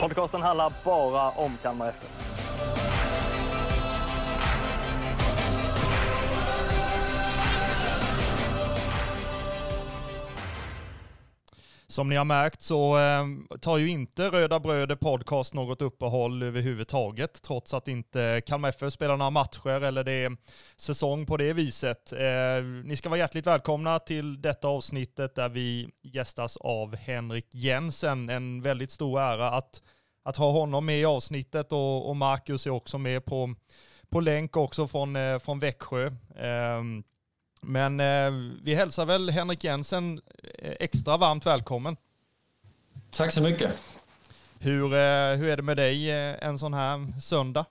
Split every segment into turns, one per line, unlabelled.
Podcasten handlar bara om Kalmar FF.
Som ni har märkt så eh, tar ju inte Röda Bröder Podcast något uppehåll överhuvudtaget, trots att inte Kalmar FF spelar några matcher eller det är säsong på det viset. Eh, ni ska vara hjärtligt välkomna till detta avsnittet där vi gästas av Henrik Jensen. En väldigt stor ära att, att ha honom med i avsnittet och, och Marcus är också med på, på länk också från, eh, från Växjö. Eh, men eh, vi hälsar väl Henrik Jensen eh, extra varmt välkommen.
Tack så mycket.
Hur, hur är det med dig en sån här söndag?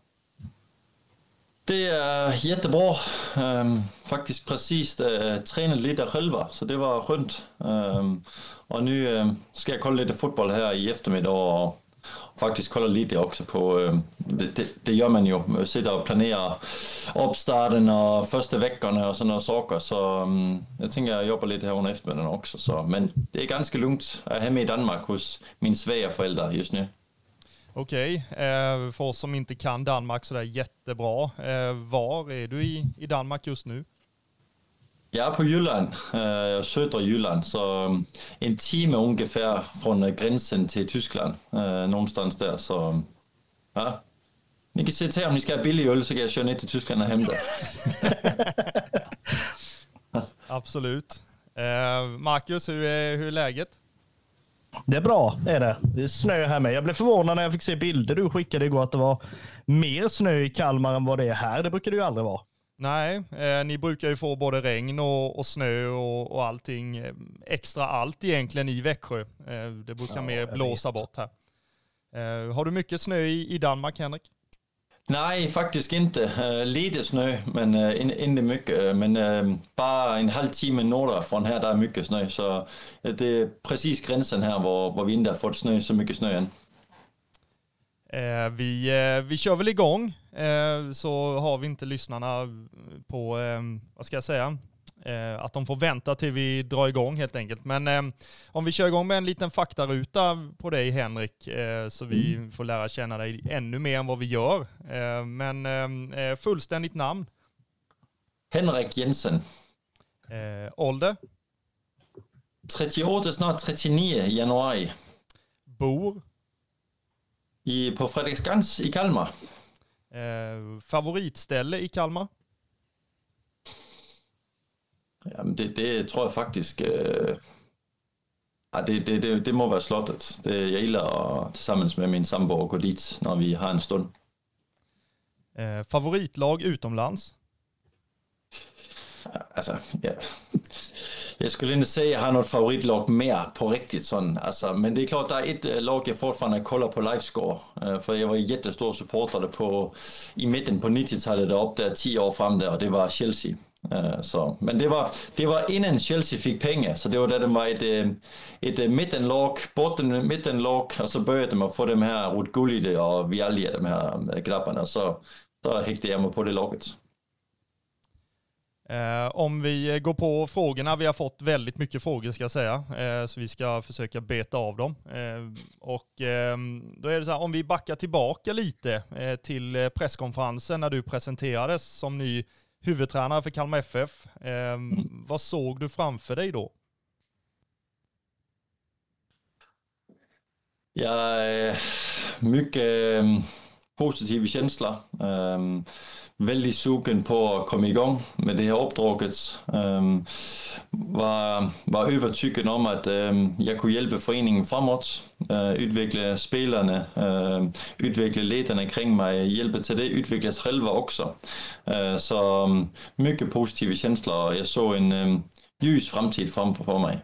Det är jättebra. Um, faktiskt precis uh, tränat lite själva, så det var skönt. Um, och nu uh, ska jag kolla lite fotboll här i eftermiddag och faktiskt lige det också på, øh, det, det, det, gør man jo. Man sidder og planerer opstarten uppstarten och första veckorna och noget saker. Så øh, um, jag tänker jag jobbar lite här under eftermiddagen också. Så, men det är ganska lugnt. at have med i Danmark hos min svägerföräldrar just nu.
Okej, eh, øh, för oss som inte kan Danmark så där jättebra, eh, var är du i, i Danmark just nu?
Jag är på Jylland, äh, södra Jylland, så um, en timme ungefär från äh, gränsen till Tyskland, äh, någonstans där. Så ja. Ni kan se till om ni ska ha billig öl så kan jag köra ner till Tyskland och hämta.
Absolut. Eh, Marcus, hur är, hur är läget?
Det är bra, är det. Det är snö här med. Jag blev förvånad när jag fick se bilder du skickade igår att det var mer snö i Kalmar än vad det är här. Det brukar det ju aldrig vara.
Nej, eh, ni brukar ju få både regn och, och snö och, och allting, eh, extra allt egentligen i Växjö. Eh, det brukar
Ja,
mer blåsa bort här. Eh, har du mycket snö i, i Danmark, Henrik?
Nej, faktiskt inte. Uh, lite snö, men uh, in, inte mycket. Men uh, bara en halvtimme norr från här, där är mycket snö. Så det är precis gränsen här var, var vi inte har fått snö, så mycket snö än.
Eh, vi, eh, vi kör väl igång, så har vi inte lyssnarna på, eh, vad ska jag säga, eh, att de får vänta till vi drar igång helt enkelt. Men eh, om vi kör igång med en liten faktaruta på dig Henrik, eh, så vi får lära känna dig ännu mer än vad vi gör. Eh, men eh, fullständigt namn,
Henrik Jensen,
eh, ålder,
38, snart 39 i januari.
bor,
I, på Fredriksskans i Kalmar.
Eh, favoritställe i Kalmar,
Jamen det, det tror jag faktiskt... Uh, ja, det, det, det, det må vara slottet. Det, jag gillar att tillsammans med min sambo gå dit när vi har en stund.
eh, favoritlag utomlands,
Alltså, ja. Jag skulle inte säga at jeg har något favoritlag mer på riktigt sån. Alltså, men det är klart, der er et øh, lag jeg fortfarande kollar på livescore. Uh, øh, för jag var jättestor supporter på, i mitten på 90-talet, deroppe, der där 10 år fram där, och det var Chelsea. Uh, så. Men det var, det var innan Chelsea fick pengar, så det var da det var ett, et, ett bottom mittenlag, botten mittenlag, och så började man få de här Ruud Gullit och Vialli, dem her uh, og så så häktade jeg mig på det laget.
Eh, om vi går på frågorna, vi har fått väldigt mycket frågor ska jag säga, eh, så vi ska försöka beta av dem. Eh, och eh, då är det så här, om vi backar tillbaka lite eh, till eh, presskonferensen när du presenterades som ny huvudtränare för Kalmar FF. Eh, Vad såg du framför dig då?
Jag är mycket um, positiv vældig väldigt sugen på att komma igång med det här uppdraget. Øhm, var, var övertygad om att øhm, jag kunne hjælpe foreningen fremad, øh, utveckla spelarna, øh, utveckla ledarna kring mig, hjälpa till det, utvecklas själva också. Øh, så øh, mycket positiva känslor og jag så en øhm, um, ljus framtid framför mig.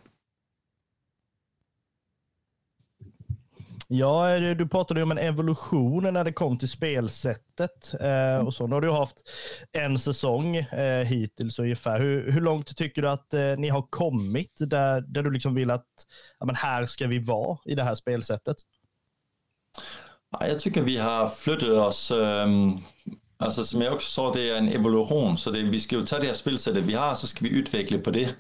Ja, du pratade ju om en evolution när det kom till spelsättet. Eh, och så. Nu har du haft en säsong eh, hittills ungefär. Hur, hur långt tycker du att eh, ni har kommit där, där du liksom vill att ja, men här ska vi vara i det här spelsättet?
Jag tycker vi har flyttat oss um, Altså som jeg også så, det er en evolution, så det, vi skal jo tage det her spilsæt, vi har, så skal vi udvikle på det.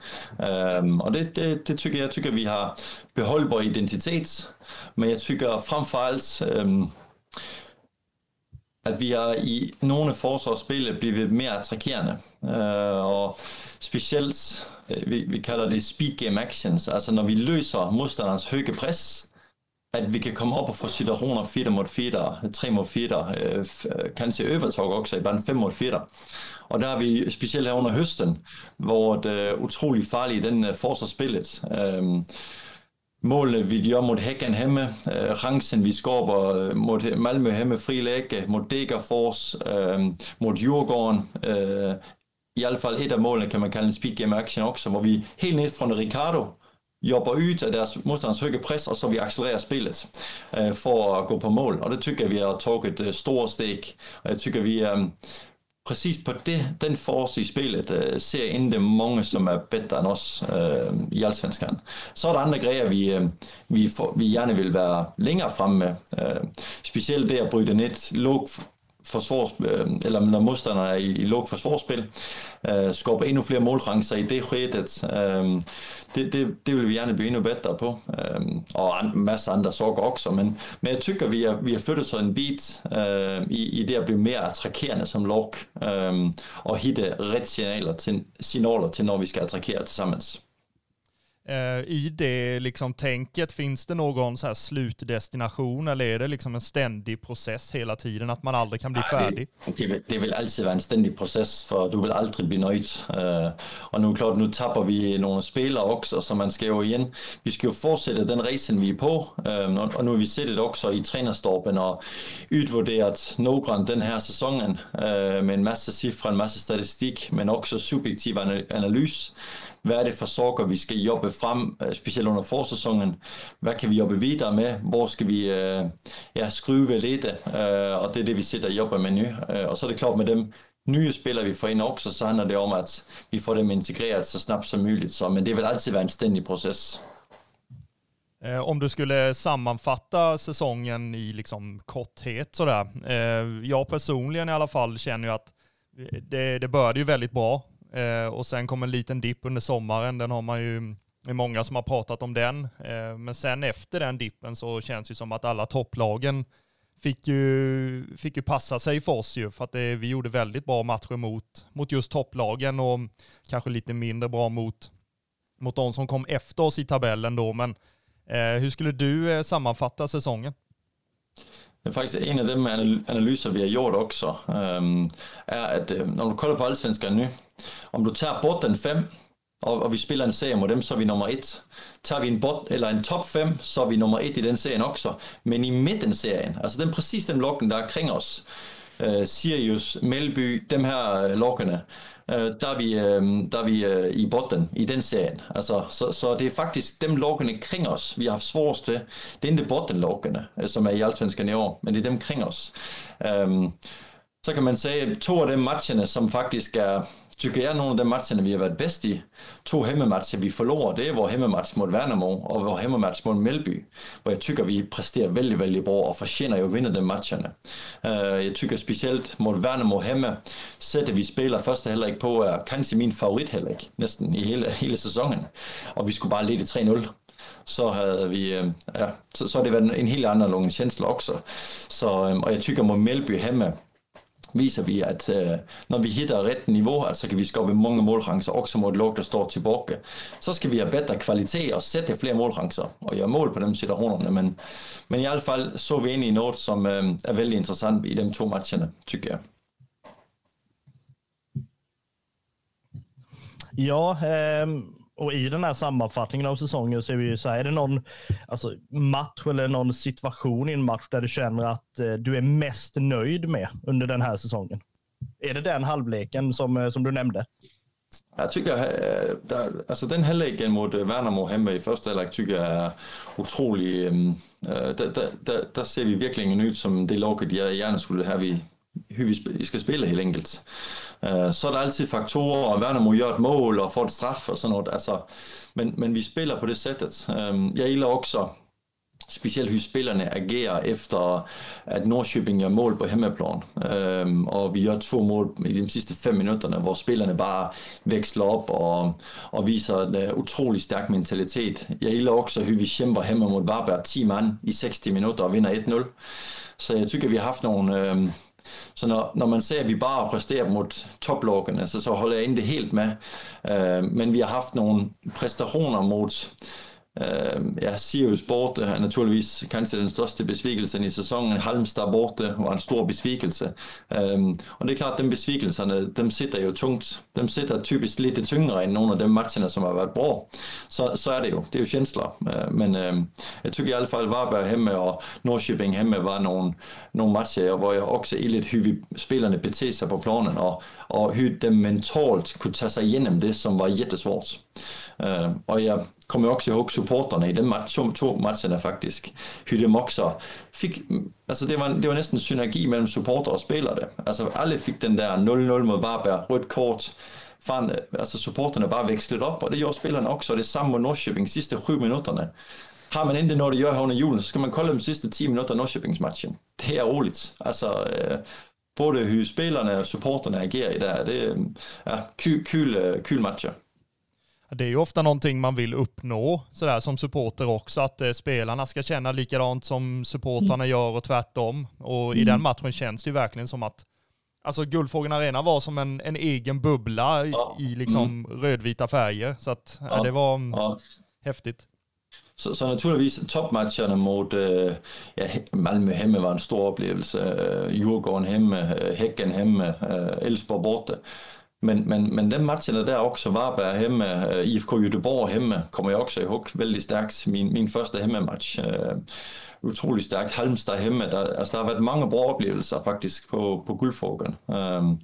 Um, og det, det, det tykker jeg, tykker vi har beholdt vores identitet, men jeg tykker frem for alt, um, at vi har i nogle forsvarsspil blevet mere attrakerende. Uh, og specielt, øh, vi, vi kalder det speed game actions, altså når vi løser modstanderens høje pres, at vi kan komme op og få situationer 4 mod 4, 3 mod 4, øh, øh kanskje övertag også, ibland 5 mod 4. Og der har vi specielt her under høsten, hvor det er utrolig farligt den uh, forsvarsspillet. Um, målene vi gør mod Hækken hjemme, uh, øh, chancen vi skåber mod Malmø hjemme frilægge, mod Degerfors, uh, mod Djurgården, i hvert fald et af målene kan man kalde en speed game action også, hvor vi helt ned fra Ricardo, jobber ud af deres modstanders høje pres, og så vi accelererer spillet øh, for at gå på mål. Og det tycker jeg, vi har taget et øh, stort steg. Og jeg tycker, vi øh, præcis på det, den force i spillet øh, ser ind mange, som er bedre end os øh, i Allsvenskan. Så er der andre grejer, vi, øh, vi, for, vi gerne vil være længere fremme med. Øh, specielt det at bryde ned, lukke forsvars, øh, eller når modstanderne er i, i lågt forsvarsspil, øh, skaber endnu flere målchancer i det skedet. Øh, det, det, det vil vi gerne blive endnu bedre på, øh, og en masse andre sorg også, men, men jeg tykker, vi har, vi har flyttet så en bit øh, i, i det at blive mere attrakerende som lok, øh, og hitte ret signaler til, signaler til, når vi skal attrakere
tilsammen. I det liksom tänket, finns det någon så här slutdestination eller är det liksom en ständig process hela tiden, att man aldrig kan bli färdig?
Det, det, det vill alltid vara en ständig process, för du vill aldrig bli nöjd. Uh, och nu klart, nu tappar vi några spelare också, så man ska ju igen, vi ska ju fortsätta den resan vi är på, uh, och nu har vi sett det också i tränarstorpen och utvärderat noggrant den här säsongen uh, med en massa siffror, en massa statistik, men också subjektiv analys. Hvad er det for sorger, vi skal jobbe frem, øh, specielt under forsæsonen? Hvad kan vi jobbe videre med? Hvor skal vi øh, ja, skruve lidt? Øh, og det er det, vi sidder og jobber med nu. Øh, og så er det klart med dem nye spillere, vi får ind også, så handler det om, at vi får dem integreret så snabbt som muligt. Så, men det vil altid være en ständig proces.
Eh, om du skulle sammanfatta säsongen i liksom korthet sådär. Eh, jag personligen i alla fall känner ju att det, det började ju väldigt bra Eh, och sen kom en liten dipp under sommaren. Den har man ju, det är många som har pratat om den. Eh, men sen efter den dippen så känns det som att alla topplagen fick ju, fick ju passa sig för oss ju, för att det, vi gjorde väldigt bra matcher mot, mot just topplagen och kanske lite mindre bra mot, mot de som kom efter oss i tabellen då. Men eh, hur skulle du eh, sammanfatta säsongen?
Det är faktiskt en av de analyser, vi har gjort också. Um, är att, øh, du kollar på allsvenskan nu, om du tager bort den 5, og, og vi spiller en serie mod dem, så er vi nummer 1. Tager vi en, bot, eller en top 5, så er vi nummer 1 i den serien også. Men i midten serien, altså den præcis den lokken, der er kring os, øh, Sirius, Melby, dem her øh, lokkene, øh, der er vi, øh, der er vi øh, i botten i den serien. Altså, så, så det er faktisk dem lokkene kring os, vi har haft svårest ved. Det er ikke bottenlokkene, øh, som er i Allsvenskan i år, men det er dem kring os. Øh, så kan man sige, to af de matcherne, som faktisk er tycker jag nogle af de matcherna vi har været bedst i. To hemmematcher vi förlorar, det är vår hemmematch mot Värnamo och vår hemmematch mot Melby. Hvor jag tycker vi presterar väldigt, väldigt bra och förtjänar ju att vinna de matcherna. Uh, øh, jag tycker speciellt mot Värnamo hemma, sättet vi spelar första halvlek på är kanske min favorithalvlek nästan i hela, hela säsongen. Och vi skulle bara lede 3-0 så havde vi, øh, ja, så, så har det været en helt anden känsla också. Så, øh, og jeg tycker mod Melby hemma, viser vi, at øh, når vi hitter ret niveau, altså kan vi skabe mange målchancer, også mod lag, der står tilbage, så skal vi have bedre kvalitet og sætte flere målchancer og gøre mål på de situationerne. Men, men i alla fald så vi ind i noget, som øh, er vældig interessant i de to matcherne, tycker jeg.
Ja, eh, och i den här sammanfattningen av säsongen så är vi ju så här, är det någon alltså, match eller någon situation i en match där du känner att eh, du är mest nöjd med under den här säsongen? Är det den halvleken som, eh, som du nämnde?
Jag tycker, eh, øh, der, altså den halvleg mot øh, Värnamo hemme i første halvleg, tycker jeg er utrolig, øh, mm, der, der, der, der ser vi virkelig en som det lag, de gerne skulle have, vi, vi skal spille helt enkelt. Øh, så er der altid faktorer, og Werner må gøre et mål og få et straf og sådan noget, altså, men, men vi spiller på det sættet. Øhm, jeg ilder også specielt hur spillerne agerer efter at Norrköping gør mål på hemmaplan. Øhm, og vi gør to mål i de sidste fem minutter, hvor spillerne bare veksler op og, og viser en uh, utrolig stærk mentalitet. Jeg ilder også, hur vi kæmper hjemme mod Varberg 10 mand i 60 minutter og vinder 1-0. Så jeg tykker, vi har haft nogle... Øhm, så når, når man ser, at vi bare præsterer mod toploggene, så, så holder jeg ikke det helt med. Øh, men vi har haft nogle præstationer mod Uh, ja, Sirius borte er naturligvis kanskje den største besvikelsen i sæsonen. Halmstad borte var en stor besvikelse. Um, og det er klart, at de besvikelserne, dem sitter jo tungt. De sitter typisk lidt tyngre end nogle af de matcherne, som har været bra. Så, så er det jo. Det er jo kjensler. Uh, men uh, jeg tykker i alle fall Varberg hjemme og Norrköping hjemme var nogle, nogle matcher, hvor jeg også i lidt hyvig spillerne beter sig på planen, og, og hur de mentalt kunne tage sig igennem det, som var jättesvårt. Uh, øh, og jeg kommer också ihåg supporterna i den match, to matcherna faktiskt. Hur de också fick, alltså det var, det var nästan synergi mellan supporter och spelare. Alltså alla fick den där 0-0 mot Varberg, rött kort, fan, alltså supporterna bara växlade upp och det gör spelarna också. Det är samma Norrköping, sista sju minuterna. Har man inte något att göra under julen så ska man kolla de sista 10 minuterna Norrköpingsmatchen. Det är roligt. Alltså, eh, både hur spelarna och supporterna agerar i det. Det är ja, kul, kul, øh, kul matcher.
Det är ju ofta någonting man vill uppnå sådär som supporter också, att eh, spelarna ska känna likadant som supportrarna mm. gör och tvärtom. Och mm. i den matchen känns det ju verkligen som att Alltså Guldfågeln Arena var som en, en egen bubbla ja. i liksom mm. rödvita färger. Så att, ja. det var mm, ja. häftigt.
Så, så naturligvis toppmatcherna mot äh, ja, Malmö hemma var en stor upplevelse. Äh, Djurgården hemma, äh, Häcken hemma, äh, Elfsborg borta. Men, men, men den matchen der också, Varberg hemma, øh, IFK Göteborg hemma, kommer jag också ihåg väldigt starkt. Min, min första hemmamatch. Uh, utroligt starkt. Halmstad hemma, der, altså der har været mange bra oplevelser faktisk på, på Guldfågeln. Um,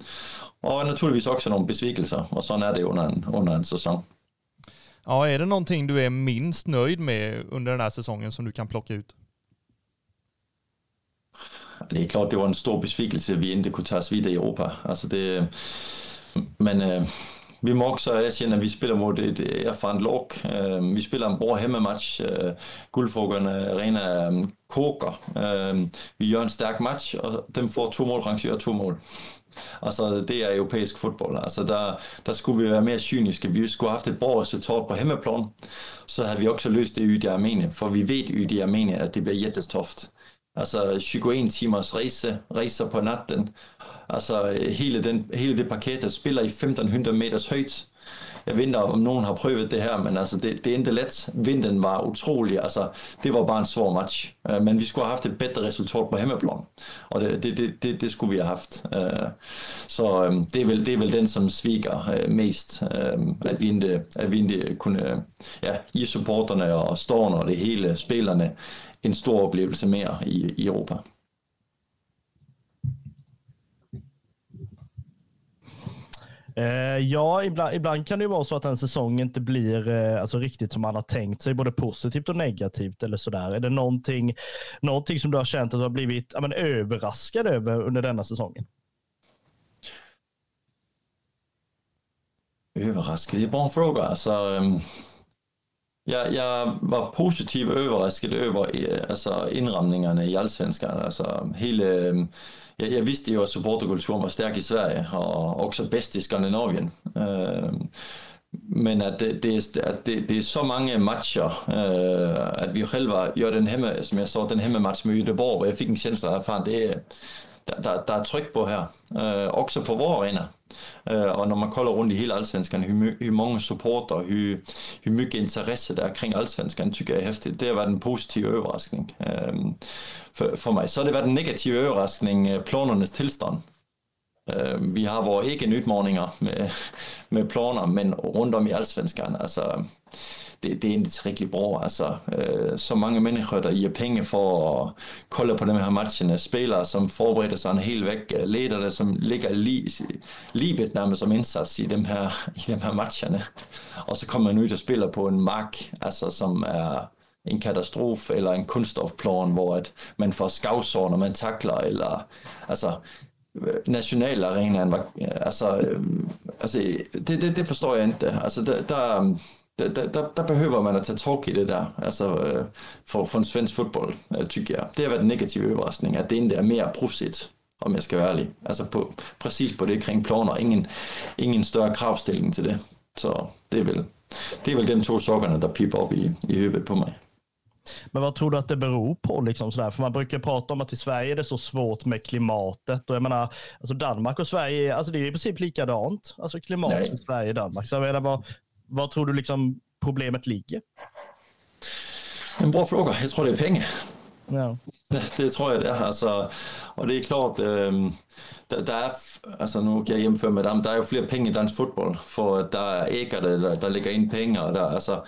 og naturligvis också nogle besvikelser, og sådan er det under en, under en säsong.
Ja, är det någonting du är minst nöjd med under den här säsongen som du kan plocka ut?
Det är klart, det var en stor besvikelse, at vi inte kunne tage os videre i Europa. Altså det, men øh, vi mokser Asien, at vi spiller mod et erfarent lag. Øh, vi spiller en bror hjemmematch. Øh, Guldfugerne Arena øh, koker. Øh, vi gør en stærk match, og dem får to mål, rangerer to mål. Altså, det er europæisk fodbold. Altså, der, der skulle vi være mere kyniske. Vi skulle have haft et bra resultat på hemmeplan. Så havde vi også løst det i Armenien, for vi ved i Armenien, at det bliver jättestoft. Altså 21 timers rejse, rejser på natten, Altså øh, hele, den, hele det parket, der spiller i 1500 meters højt. Jeg venter, om nogen har prøvet det her, men altså, det, det endte let. Vinden var utrolig. Altså, det var bare en svår match. Uh, men vi skulle have haft et bedre resultat på hjemmeplan. Og det, det, det, det, det skulle vi have haft. Uh, så um, det, er vel, det er vel den, som sviger uh, mest. Uh, at, vi ikke, at vi ikke kunne uh, ja, give supporterne og stående og det hele spillerne en stor oplevelse mere i, i Europa.
Eh, ja, ibland, ibland, kan det ju vara så att en säsong inte blir eh, alltså, riktigt som man har tänkt sig, både positivt och negativt eller sådär. Är det någonting, någonting som du har känt att du har blivit ja, men, överraskad över under denna säsongen?
Överraskad? Det är en bra fråga. Alltså, um, jag, jag var positivt överraskad över eh, alltså, inramningarna i allsvenskan. Alltså, hela eh, jeg, jeg vidste jo, at supporterkulturen var stærk i Sverige, og også bedst i Skandinavien. Øh, men at det, det, er, at det, det er så mange matcher, øh, at vi selv gør den hemme, som jeg så, den hemme match med Göteborg, hvor jeg fik en känsla af, at det er, der, der, der er tryk på her. Øh, også på vores arena. Øh, og når man kolder rundt i hele allsvenskan, hur, hur mange supporter, hur, hur mycket intresse der er kring allsvenskan, tycker jeg er hæftigt. Det har været en positiv överraskning øh, for, for mig. Så har det været en negativ överraskning, øh, planernes tilstand. Øh, vi har våra egen utmaningar med, med planer, men runt om i allsvenskan, alltså, det, det är inte riktigt bra. Alltså, så många människor där ger pengar för att kolla på de här matcherna, spelare som förbereder sig en hel vecka, ledare som lägger li, livet närmast som insats i de här, i de här matcherna. Och så kommer man ut och spelar på en mark alltså, som är en katastrof eller en kunststofplan, hvor at man får skavsår, når man takler, eller altså nationalarenaen var, altså, øh, altså det, det, det forstår jeg ikke. Altså der, der, der, der, der behøver man at tage tag i det der, altså for, for en svensk fodbold, tykker jeg. Det har været en negativ overraskning, at det ikke er mere prosit, om jeg skal være ærlig. Altså på, præcis på det kring planer, ingen, ingen større kravstilling til det. Så det er vel, det er vel de to sokkerne, der piper op i, i hovedet på mig.
Men vad tror du att det beror på? Liksom sådär? För man brukar prata om att i Sverige är det så svårt med klimatet. Och jag menar, alltså Danmark och Sverige, alltså det är i princip likadant. Alltså klimatet i Sverige och Danmark. Så jag menar, vad, vad tror du liksom problemet ligger?
En bra fråga. Jag tror det är pengar.
Ja.
Det, det tror jag det är. Alltså, och det är klart, ähm, der, der er, altså nu kan jeg hjemføre med dem, der er jo flere penge i dansk fodbold, for der er ægger, der, der ligger ind penge, og der, altså,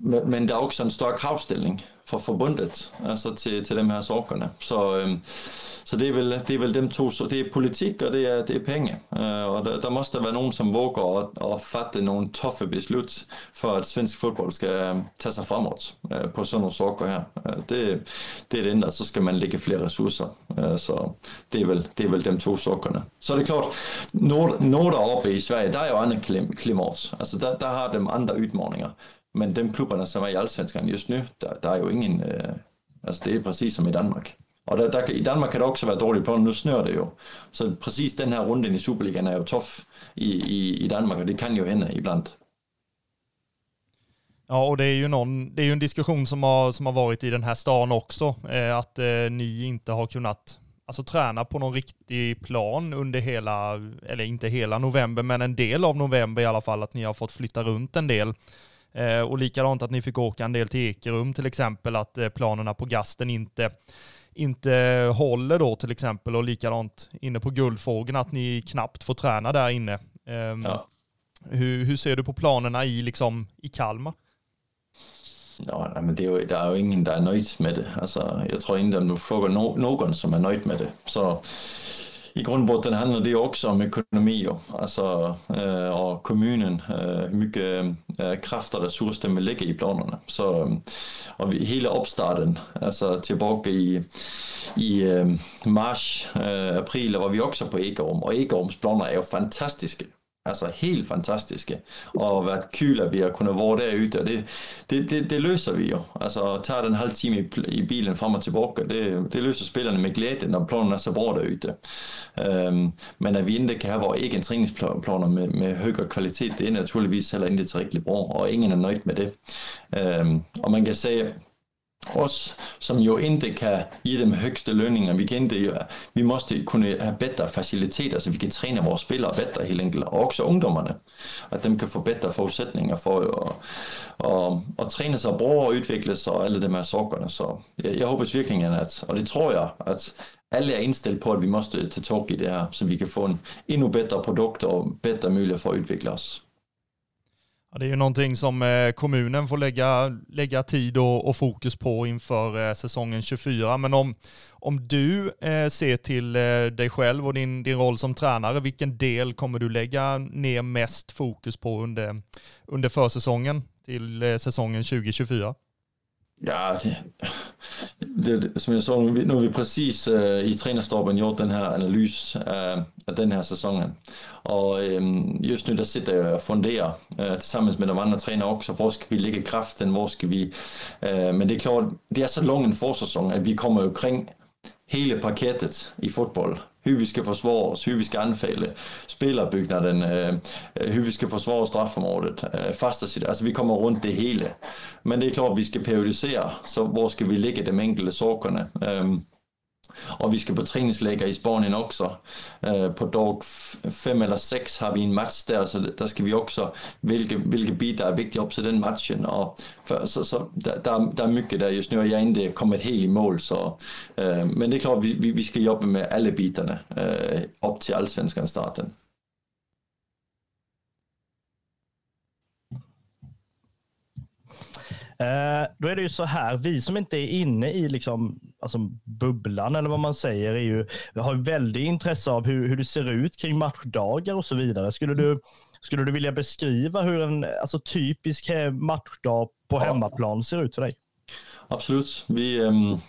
men, men der er også en større kravstilling for forbundet altså til, til de her sorgerne. Så, øhm, så det, er vel, det er vel dem to, så det er politik og det er, det er penge. Øh, og der, der måste være nogen, som våger at, at fatte nogle toffe beslut, for at svensk fodbold skal øhm, tage sig fremad øh, på sådan nogle sorger her. Øh, det, det er det enda, så skal man lægge flere ressourcer. Øh, så det er, vel, det er vel dem to sorgerne. Så er det klart, når, når der oppe i Sverige, der er jo andre klimat. Altså der, der har dem andre udfordringer. Men de klubbarna som är i allsvenskan just nu, där, där är ju ingen, Øh, alltså det är precis som i Danmark. Och där, där, i Danmark kan det också vara dåligt på, nu snör det ju. Så precis den här runde i Superligan är ju tuff i, i, i Danmark och det kan ju hända ibland.
Ja, och det är ju någon, det är ju en diskussion som har, som har varit i den här stan också, eh, att eh, ni inte har kunnat alltså, träna på någon riktig plan under hela, eller inte hela november, men en del av november i alla fall, att ni har fått flytta runt en del. Eh, och likadant att ni fick åka en del till Ekerum till exempel, att eh, planerna på gasten inte, inte håller då till exempel och likadant inne på Guldfågeln att ni knappt får träna där inne. Eh, ja. hur, hur ser du på planerna i, liksom, i Kalmar?
Ja, men det är ju, det är ju ingen, der är nöjd med det. Alltså, jag tror inte att du frågar no någon som är nöjd med det. Så i grundbotten handlar det också om ekonomi alltså, øh, och kommunen, øh, hur mycket øh, kraft och resurser de vill i planerna. Så, øh, och vi, hela uppstarten, alltså tillbaka i, i øh, mars, øh, april var vi också på Egerum och Egerums planer är ju fantastiska. Alltså helt fantastiske. Och hvad kyler vi har kunnet vara derude, ute. Det, det, det, det löser vi ju. Alltså ta den halv time i, i bilen fram och tillbaka. Det, det löser spelarna med glädje när planen är så bra där ute. Um, øhm, men at vi inte kan ha vores egen träningsplaner med, med højere kvalitet, det är naturligtvis heller inte tillräckligt bra. Och ingen är nöjd med det. Øhm, um, och man kan säga oss som jo inte kan ge dem högsta löningar. Vi, kan inte, vi måste kunna ha bättre faciliteter så vi kan träna våra spelare bättre helt enkelt. Och också ungdomarna. Att de kan få bättre förutsättningar för att, och, och träna sig bra och utvecklas och alla de här sakerna. Så jag, jag hoppas verkligen att, och det tror jag, att alla är inställda på att vi måste ta tag i det här så vi kan få en ännu bättre produkt och bättre möjlighet för att utveckla oss.
Ja, det är ju någonting som eh, kommunen får lägga, lägga tid och, och fokus på inför eh, säsongen 24. Men om, om du eh, ser till eh, dig själv och din, din roll som tränare, vilken del kommer du lägga ner mest fokus på under, under försäsongen till säsongen 2024?
Ja, det, det, som jag så, nu har vi precis øh, i tränarstabben gjort den här analys af, av den här säsongen. Och øh, just nu der sitter jag och funderar øh, tillsammans med de andra træner också. hvor ska vi lägga kraften? hvor ska vi... Øh, men det är klart, det är så lång en försäsong att vi kommer kring hele paketet i fotboll hur vi ska försvara oss, hur vi ska anfalla spelarbyggnaden, øh, øh hur vi ska försvara straffområdet, øh, fasta altså Alltså vi kommer runt det hela. Men det är klart, vi ska periodisera, så var ska vi lägga de enkelte sakerna? Øh, Och vi ska på träningsläger i Spanien också. Eh, øh, på dag fem eller sex har vi en match där, så där ska vi också, vilka, vilka bitar är vigtige op til den matchen. Och för, så, så där, där, er mycket där just nu, och jeg er ikke kommet helt i mål. Så, eh, men det är klart, vi, vi, vi ska jobba med alla bitarna eh, øh, op til allsvenskan starten.
Eh, då är det ju så här, vi som inte är inne i liksom, alltså bubblan eller vad man säger, är ju, har väldigt intresse av hur, hur det ser ut kring matchdagar och så vidare. Skulle du, skulle du vilja beskriva hur en alltså, typisk matchdag på hemmaplan ser ut för dig?
Absolut. Vi, um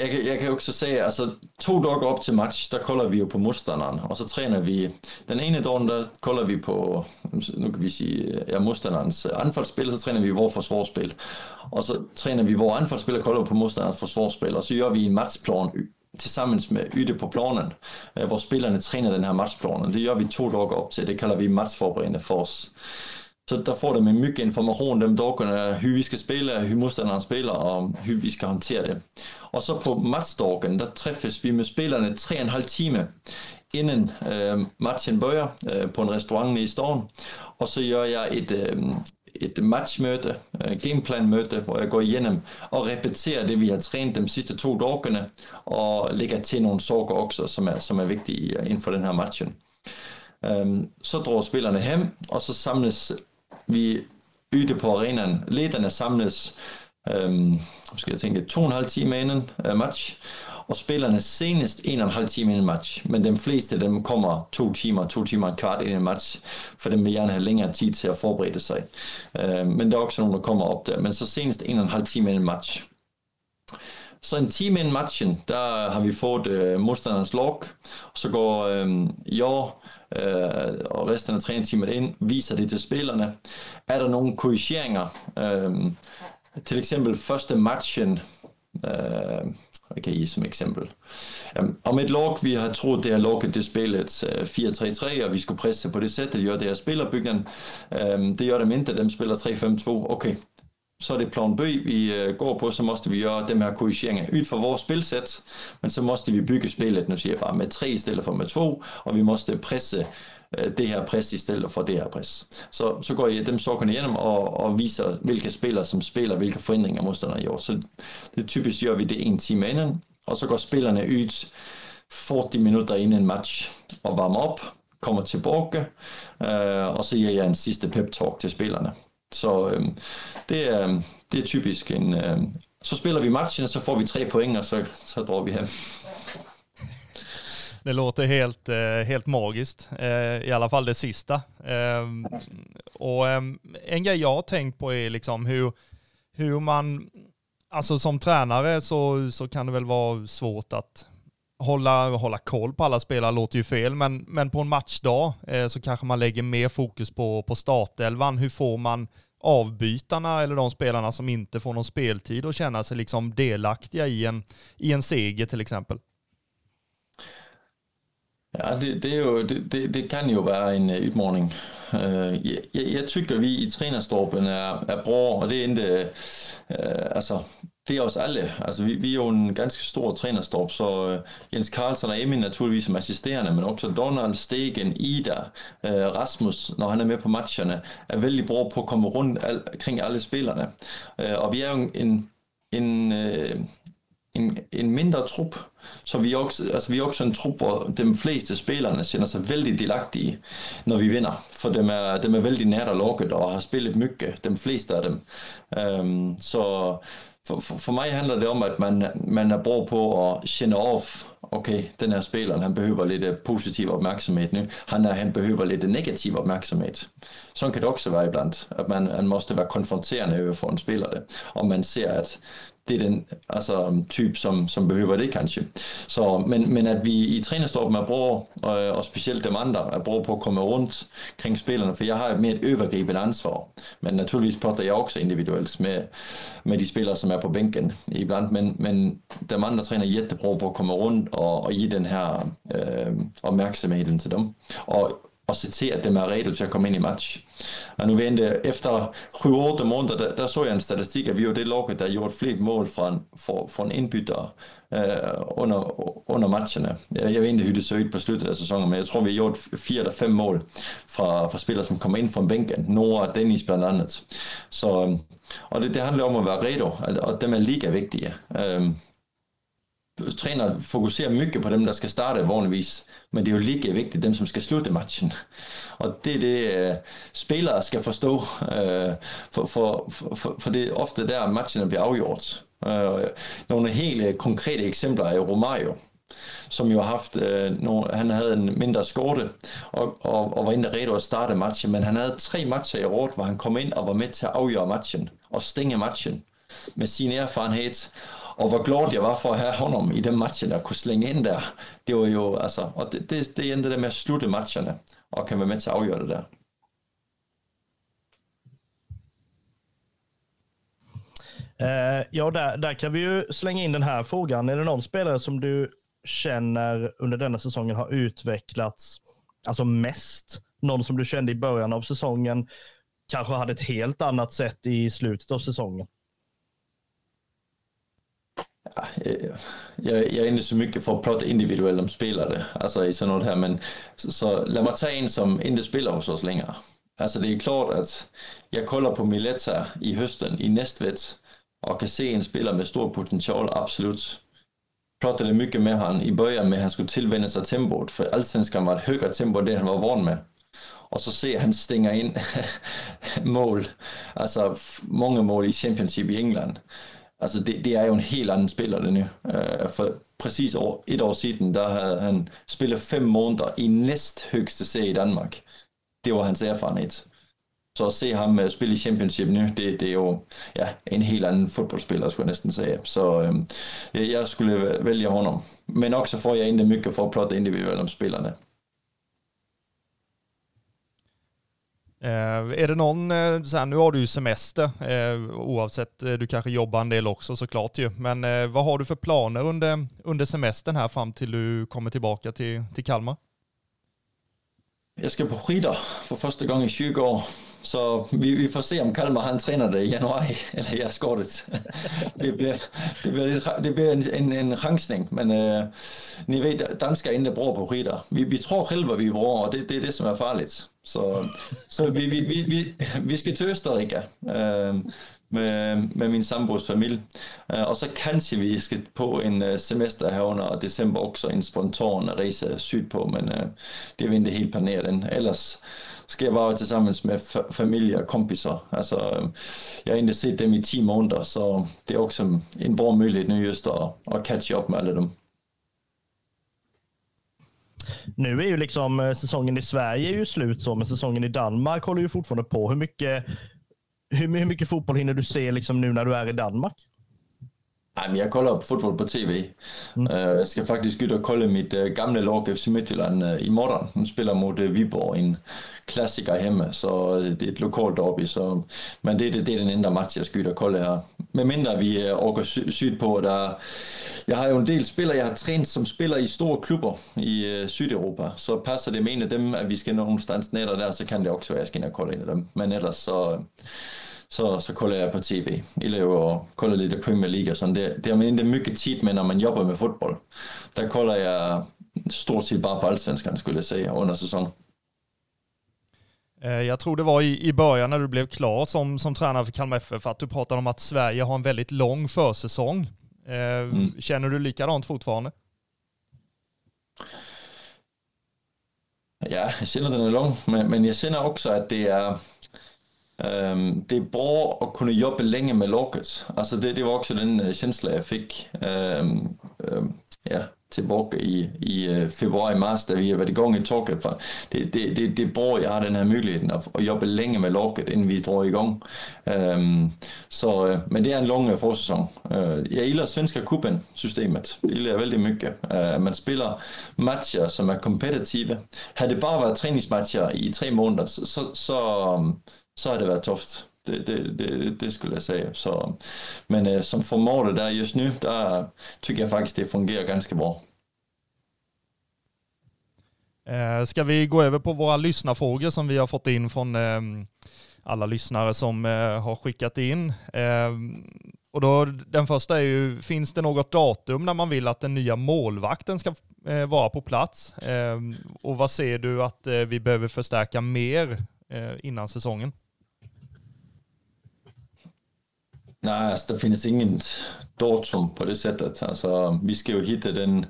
jeg, kan, jag kan så sige, altså to dage op til match, der kolder vi jo på modstanderen, og så træner vi, den ene dag, der kolder vi på, nu kan vi sige, ja, modstanderens anfaldsspil, så træner vi vores forsvarsspil, og så træner vi vores anfaldsspil og kolder på modstanderens forsvarsspil, og så gør vi en matchplan tilsammen med ute på planen, øh, hvor spillerne træner den den matchplan, matchplanen. Det gør vi to dage op til, det kalder vi matchforberedende for os. Så der får de mycket information de dagarna, hur vi ska spela, hur motståndaren spelar och hur vi ska hantera det. Och så på matchdagen, där träffas vi med spelarna tre och en halv timme innan äh, øh, matchen börjar øh, på en restaurang i stan. Och så gör jag ett, øh, ett matchmöte, äh, øh, gameplanmöte, där jag går igenom och repeterar det vi har tränat de sista två dagarna och lægger till nogle saker också som är, som är øh, inden inför den här matchen. Um, så drar spelarna hem och så samlas vi ydte på arenaen. Lederne samles øhm, skal jeg tænke, to og en halv time inden uh, øh, match og spillerne senest en og en halv time inden match. Men de fleste af dem kommer två timmar, två timmar och kvart inden match. for dem vil gerne have længere tid til at forberede sig. Uh, men der er også nogen, der kommer op der, Men så senest en og en halv time inden match. Så en time inden matchen, der har vi fået øh, motståndarens log, Så går øh, jeg øh, og resten af træningsteamet ind, viser det til spillerne. Er der nogle korrigeringer? Øh, til eksempel første matchen, øh, jeg kan give som eksempel. Jamen, om et log, vi har troet, det har lukket det spillet øh, uh, 4-3-3, og vi skulle presse på det sæt, det gør det her spillerbyggen. Um, det gør dem ikke, dem spiller 3-5-2. Okay, så er det plan B, vi øh, går på, så måste vi gøre dem her korrigeringer ud fra vores spilsæt, men så måste vi bygge spillet, nu siger jeg bare, med tre i stedet for med to, og vi måste presse øh, det her pres i stedet for det her pres. Så, så går jeg dem sokkerne igennem og, og viser, hvilke spillere som spiller, hvilke forhindringer modstanderne har gjort. Så det typisk gør vi det en time inden, og så går spillerne ud 40 minutter inden en match og varmer op, kommer tilbage, øh, og så giver jeg en sidste pep-talk til spillerne. Så øh, det, er, det er typisk en... Øh, så spiller vi matchen, og så får vi tre poäng och så, så drar vi hem.
Det låter helt, eh, helt magiskt, eh, i alla fall det sista. Ehm, och ehm, en grej jag har tänkt på är liksom hur, hur man, alltså som tränare så, så kan det väl vara svårt att hålla, hålla koll på alla spelare låter ju fel, men, men på en matchdag eh, så kanske man lägger mer fokus på, på startelvan. Hur får man avbytarna eller de spelarna som inte får någon speltid att känna sig liksom delaktiga i en, i en seger till exempel?
Ja, det, det, är ju, det, det, kan ju vara en øh, utmaning. Uh, øh, jag, jag, tycker vi i trænerstorpen är, är bra och det är inte, uh, øh, alltså det er os alle. Altså, vi, vi er jo en ganske stor trænerstorp, så uh, Jens Karlsson og Emil naturligvis som assisterende, men også Donald, Stegen, Ida, uh, Rasmus, når han er med på matcherne, er vældig bra på at komme rundt al, kring alle spillerne. Uh, og vi er jo en, en, uh, en, en mindre trup, så vi er, også, altså vi er også en trup, hvor de fleste spillerne kender sig vældig delagtige, når vi vinder. For dem er, dem er vældig nært og lukket og har spillet mygge, de fleste af dem. Um, så för, för, for mig handlar det om att man, man er brug på att sende off. okej, okay, den här spelaren, han behöver lite øh, positiv uppmärksamhet nu. Han, er, han behöver lite øh, negativ uppmärksamhet. Sådan kan det også vara ibland, att man, man måste vara konfronterande över för en spelare. Om man ser att det er den alltså, typ som, som behöver det kanske. Så, men, men att vi i tränarstorpen er bra, og, och speciellt de andra, er bra på at komma runt kring spelarna, för jag har mere ett övergripande ansvar. Men naturligtvis pratar jag också individuellt med, med de spelare som är på bänken ibland, men, men de andra tränare Jette jättebra på at komma runt och, og give den här øh, opmærksomheden till dem. Och og se till att de redo til att komma in i match. Och nu vente, efter 7-8 månader, där, där så jag en statistik at vi var det laget, der gjort flest mål från, från indbytter øh, under, under matcherna. Jeg, jeg ved ikke, hur det så ut på slutet af sæsonen, men jeg tror, vi har gjort fire eller fem mål fra, fra spillere, som kommer ind fra bænken. Nora Dennis blandt andet. Så, og det, det handler om at være redo, og dem er liga vigtige. Øh, træner fokuserer mycket på dem, der skal starte vanligvis, men det er jo lige vigtigt dem, som skal slutte matchen. Og det er det, uh, spillere skal forstå, uh, for, for, for, for det er ofte der, matchen bliver afgjort. Uh, nogle helt konkrete eksempler er Romario, som jo har haft, nogle, han havde en mindre skorte, og, og, og var inde redo at starte matchen, men han havde tre matcher i råd, hvor han kom ind og var med til at afgøre matchen, og stænge matchen med sin erfarenhed, og hvor glad jeg var for at have honom i den matchen og kunne slænge ind der. Det var jo, altså, og det, det, det endte der med at slutte matcherne og kan være med til at afgøre det der.
Uh, ja, där, där kan vi ju slänga in den här frågan. Är det någon spelare som du känner under denna säsongen har utvecklats alltså mest? Någon som du kände i början av säsongen kanske hade ett helt annat sätt i slutet av säsongen?
Jag, jag är inte så mycket för att prata individuellt om spelare, alltså i sådan här, men så, så lad mig tage en som inte spelar hos oss längre. Alltså det är klart att jag kollar på Mileta i hösten i Nästvet och kan se en spelare med stor potential, absolut. Pratade mycket med han i början med att han skulle tillvänja sig tempot, för allsvenskan var ett högre tempo än det han var van med. Och så ser han stänga in mål, alltså många mål i Championship i England. Altså det, det er jo en helt anden spiller den nu. Uh, øh, for præcis år, et år siden, der havde han spillet fem måneder i næst højeste serie i Danmark. Det var hans erfarenhed. Så at se ham uh, spille i Championship nu, det, det er jo ja, en helt anden fodboldspiller, skulle jeg næsten sige. Så um, jeg, jeg skulle vælge honom. Men også får jeg egentlig mycket for at plotte individuelt om spillerne.
Eh, är det någon, eh, så här, nu har du ju semester, eh, oavsett, eh, du kanske jobbar en del också såklart ju, men eh, vad har du för planer under, under semestern här fram till du kommer tillbaka till, till Kalmar?
Jag ska på skidor för första gången i 20 år. Så vi, vi får se om Kalmar han tränar det i januari, eller jag skadet. det blir, det blir, det blir en, en, en rangsning, men øh, ni vet, danskar inte bruger på ritter. Vi, vi tror själva vi bruger, og och det, det är det som är farligt. Så, så vi, vi, vi, vi, vi ska til Østerrike øh, med, med min sambos familj. Øh, og och så kanske vi ska på en øh, semester här under december också, en spontan resa sydpå, men øh, det är vi ikke helt planeret end. Ellers ska bare vara tillsammans med familie och kompisar. Alltså, øhm, jeg har inte set dem i 10 månader så det är också en bra möjlighet nu just att, att catcha upp med alla dem.
Nu är ju liksom øh, säsongen i Sverige är ju slut så, men säsongen i Danmark håller ju fortfarande på. Hur mycket, hur, hur mycket fotboll hinner du se liksom nu när du är i Danmark?
Nej, men jeg kolder fodbold på tv. Mm. Uh, jeg skal faktisk ud og kolde mit uh, gamle lag FC Midtjylland uh, i morgen. De spiller mod uh, Viborg, en klassiker hjemme, så uh, det er et lokalt derby. Så, men det, det, det er den enda match, jeg skal ud og kolde her. Med mindre vi uh, orker sy syd på, der, jeg har jo en del spillere, jeg har trænet som spiller i store klubber i uh, Sydeuropa, så passer det med en af dem, at vi skal nå nogle stans netter der, så kan det også være, at jeg skal ind og kolde en af dem. Men ellers så... Uh, så, så kollar jag på TV. Eller och kollar lite Premier League och sånt. Det, det är inte mycket tid med när man jobbar med fotboll. Där kollar jag stort sett bara på allsvenskan skulle jag säga under säsongen.
Eh, jag tror det var i, i början när du blev klar som, som tränare för Kalmar FF att du pratade om att Sverige har en väldigt lång försäsong. Eh, mm. Känner du likadant fortfarande?
Ja, jag känner den är lång, men, men jag känner också att det är Um, det är bra att kunna jobba länge med laget. Alltså det, det var också den uh, jag fick um, um, ja, tillbaka i, i øh, uh, februari, mars, där vi har varit igång i torket. Det, det, det, det är bra jag har den här möjligheten att, att jobba länge med laget innan vi drar igång. Um, øhm, så, uh, men det är en lång øh, försäsong. Uh, jag gillar svenska kuppen systemet. Det gillar jag väldigt mycket. Uh, man spelar matcher som är kompetitiva. Hade det bara varit träningsmatcher i tre månader så, så, så så har det været tufft. Det, det, det, det skulle jag säga. Så, men øh, som formålet där just nu, der tycker jag faktiskt det fungerar ganska bra.
Eh, ska vi gå över på våra lyssnarfrågor som vi har fått in från eh, alla lyssnare som eh, har skickat in. Eh, och då, den första är ju, finns det något datum när man vill att den nya målvakten ska eh, vara på plats? Eh, och vad ser du att vi behöver förstärka mer innan säsongen?
Nej, altså, det findes ingen datum på det sättet. Altså, vi skal jo hitte den,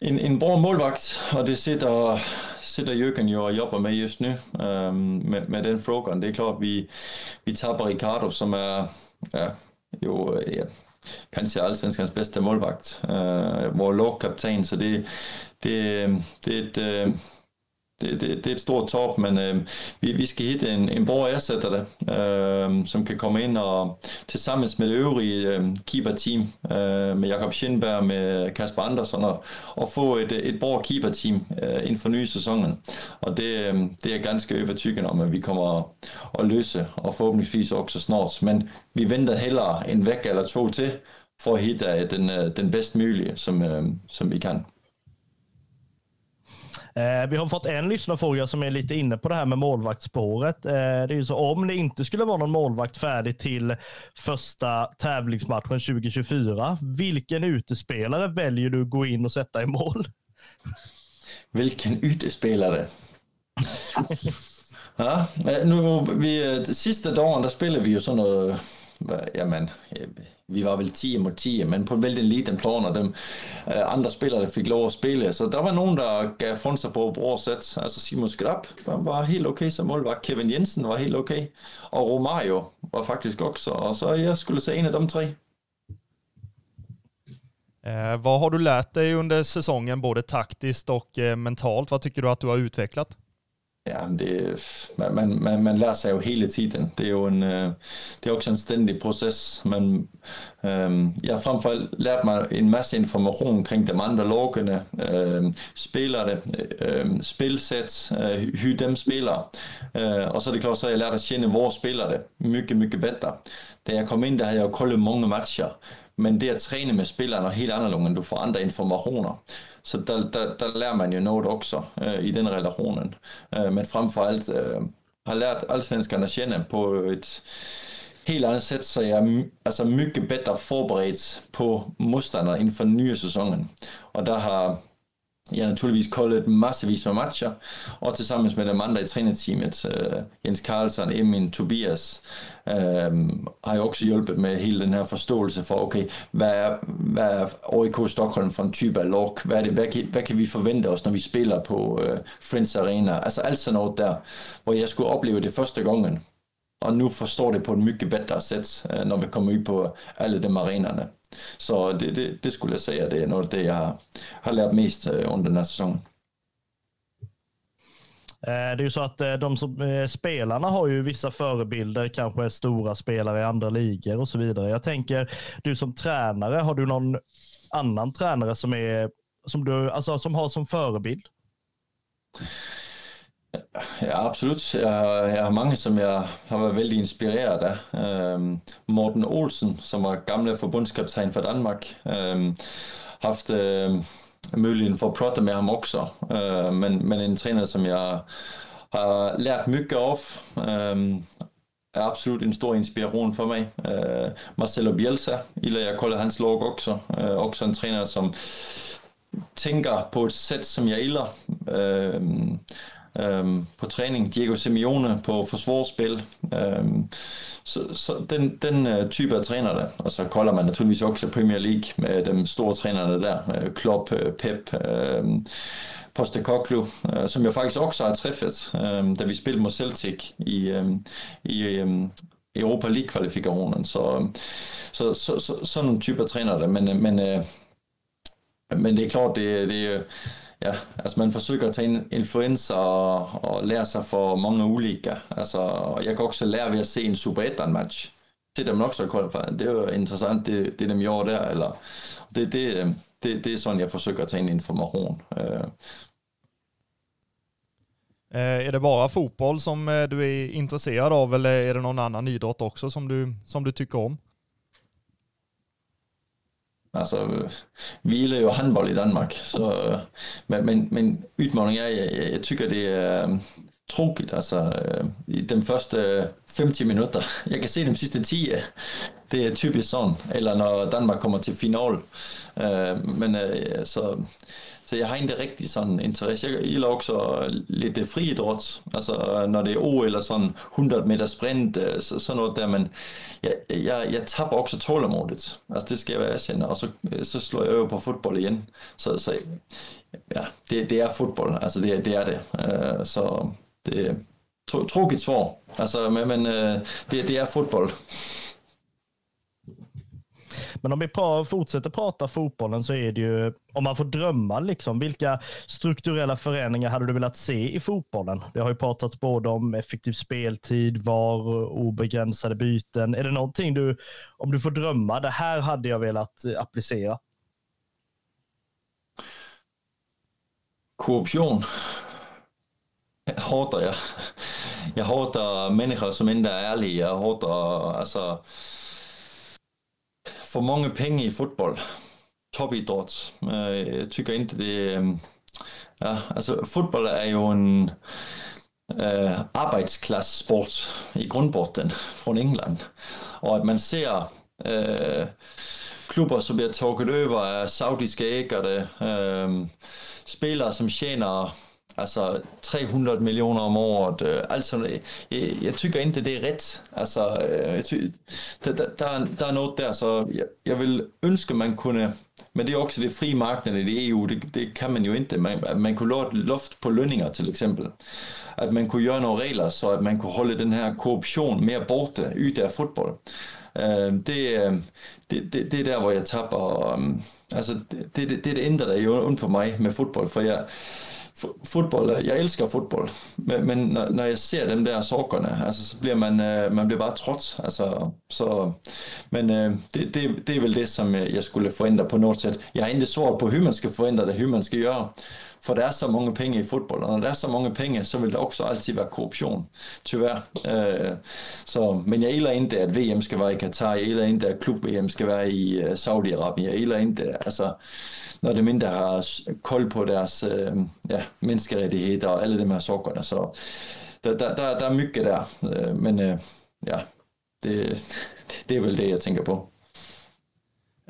en, en bra målvagt, og det sitter, sitter Jørgen jo og jobber med just nu øhm, med, med den frågan. Det er klart vi, vi taber Ricardo som er ja, jo, ja, kanskje allsvenskans bedste målvagt, øh, vores lovkaptajn, så det, det, det er et... Øh, det, det, det är et stort top, men øh, vi, vi skal hitta en, en bra ersättare øh, som kan komma in och tillsammans med det övriga øh, keeper-team øh, med Jakob Schindberg, med Kasper Andersson och, og få ett, ett bra keeper-team øh, inför nye säsongen. Och det, øh, det är ganska övertygad om att vi kommer att lösa och förhoppningsvis också snart. Men vi väntar hellre en vecka eller två till för att hitta den, øh, den bäst möjliga som, øh, som vi kan.
Eh, vi har fått en lyssnarfråga som är lite inne på det här med målvaktsspåret. Eh, det är ju så om det inte skulle vara någon målvakt färdig till första tävlingsmatchen 2024, vilken utespelare väljer du att gå in och sätta i mål?
Vilken utespelare? ja, eh, nu, vi, eh, sista dagen där spelade vi ju sådana jamen, øh, vi var väl 10 mod 10, men på en väldigt liten plan og de äh, øh, andra spelare fick lov att spela. Så der var någon där gav fund sig på bror bra sätt. Simon Skrapp var helt okej okay som målvakt. Kevin Jensen var helt okej. Okay. Och Romario var faktiskt också. Og så jag skulle säga en af de tre.
Eh, vad har du lärt dig under säsongen, både taktiskt och eh, mentalt? Vad tycker du att du har utvecklat?
Ja, det, man, man, man lærer sig ju hela tiden. Det är ju en, øh, det är också en ständig process. Men øh, jag har framförallt lært mig en masse information kring de andre lagen, øh, spelare, øh, spelsätt, øh, hy dem spelar. Øh, och så er det klart så har lært at känna våra spelare mycket, mycket bättre. Da jag kom in där jeg jag kollat många matcher. Men det att träna med spelarna er helt annorlunda, du får andra informationer. Så der, der, der lär man ju något också øh, i den relationen. Øh, men framförallt øh, har lärt at kende på ett helt annat sätt så jag er alltså mycket bättre forberedt på motståndarna inför nya säsongen. Och där har jeg har naturligvis koldet massevis af matcher och tillsammans med de andre i trænerteamet, øh, Jens Karlsson, Emin, Tobias, øh, har jeg også hjulpet med hele den her forståelse for, okay, hvad er, hvad er OIK Stockholm for en typ av lag? Vad, det, vad, hvad kan vi forvente os, når vi spiller på øh, Friends Arena? Altså alt sådan noget der, hvor jeg skulle opleve det første gangen, og nu forstår det på en mycket bedre sæt, øh, når vi kommer ud på alle de arenerne. Så det, det, det, skulle jag säga, det är nog det jag har, har lärt mest øh, under den här säsongen.
Eh, det är ju så att eh, de som, eh, spelarna har ju vissa förebilder, kanske stora spelare i andra ligor och så vidare. Jag tänker, du som tränare, har du någon annan tränare som, är, som, du, alltså, som har som förebild?
Ja, absolut. Jeg, jeg har mange, som jeg har været vældig inspireret af. Øhm, Morten Olsen, som var gamle forbundskaptajn for Danmark, øhm, haft øhm, muligheden for at prate med ham også. Øh, men, men en træner, som jeg har lært mycket af, Øhm, er absolut en stor inspiration for mig. Øh, Marcelo Bielsa, eller jeg kolder hans lag også. Øh, også en træner, som tænker på et sæt, som jeg ilder. Øh, øhm, på træning. Diego Simeone på forsvarsspil. Øhm, så, så den, den øh, type af træner der. Og så kolder man naturligvis også Premier League med de store trænerne der. Øh, Klopp, øh, Pep, øh, Postecoglou, øh, som jeg faktisk også har træffet, øh, da vi spillede mod Celtic i, øh, i øh, Europa League-kvalifikationen. Så, så, så, så, sådan nogle typer træner der. Men, øh, men, øh, men det er klart, det, det ja, alltså man försöker ta in influenser och, og lära sig för många olika. Alltså, jag kan också lära ved at se en Super 1-match. Sitter dem också och kollar på, det är intressant det, det de gör där. Eller, det, det, øh, det, det är jeg jag försöker ta in information. Øh.
Eh, är det bara fotboll som eh, du är intresserad av eller är det någon annan idrott också som du, som du tycker om?
Altså, vi jo håndbold i Danmark, så, øh, men, men, men udmåling er, jeg, jeg, jeg tycker det er øh, tråkigt, altså øh, i de første 50 minutter. Jeg kan se de sidste 10. Det er typisk sådan, eller når Danmark kommer til final. Men så så jeg har inte riktigt sådan interesse. Jag gillar också lidt øh, friidrott, altså når det er OL eller sådan 100 meter sprint, øh, så, sådan noget der, men jeg, jeg, jeg taber også tålamodet. Altså det skal jeg være erkänna, og så, øh, så slår jeg jo på fodbold igen. Så, så ja, det, det er fodbold, altså det, det er det. Så det är tråkigt svar, Altså, men, men det, det er fodbold.
Men om vi pra fortsätter prata fotbollen så är det ju, om man får drömma, liksom, vilka strukturella förändringar hade du velat se i fotbollen? Det har ju pratats både om effektiv speltid, VAR, obegränsade byten. Är det någonting du, om du får drömma, det här hade jag velat eh, applicera?
Korruption hatar jag. Jag hatar människor som inte är ärliga. Jag hatar, alltså, för många pengar i fotboll. Topidræt. Jeg tycker inte det... Øhm, ja, alltså fotboll är ju en øh, äh, arbetsklasssport i grundbotten från England. Och att man ser øh, klubbar som blir tagit över af saudiske ägare, øh, spelare som tjänar alltså 300 miljoner om året. Øh, alltså, jag, jeg tycker inte det är rätt. Alltså, øh, ty, där, där, där er noget der, så jag, jeg vill önska man kunde, men det er också det fri marknaden i EU, det, det kan man ju inte. Man, man kunde ha ett loft på lønninger till exempel. Att man kunde göra några regler så att man kunde hålla den här korruption mer borta ute av fotboll. Det, det, det, det är där, var jag tappar, alltså det, det, det är det enda, der jo ondt på mig med fotboll. För jag, fotboll, øh, jag älskar fotboll, men, men när, när, jag ser de där sakerna, alltså, så blir man, øh, man blir bara trött. Alltså, så, men øh, det, det, det är väl det som øh, jag skulle förändra på något sätt. Jag har inte svaret på hvordan man skal förändra det, hvordan man skal gøre. För det är så många pengar i fotboll och når det är så många pengar så vill det också alltid vara korruption, tyvärr. Øh, så, men jag gillar ikke, att VM ska vara i Qatar, jeg gillar inte att klubb-VM ska vara i øh, Saudiarabien, jeg gillar inte, alltså när de inte har koll på deras äh, ja, mänskliga och alla de här sakerna. Så det, det, det, det är mycket där. Men äh, ja, det, det är väl det jag tänker på.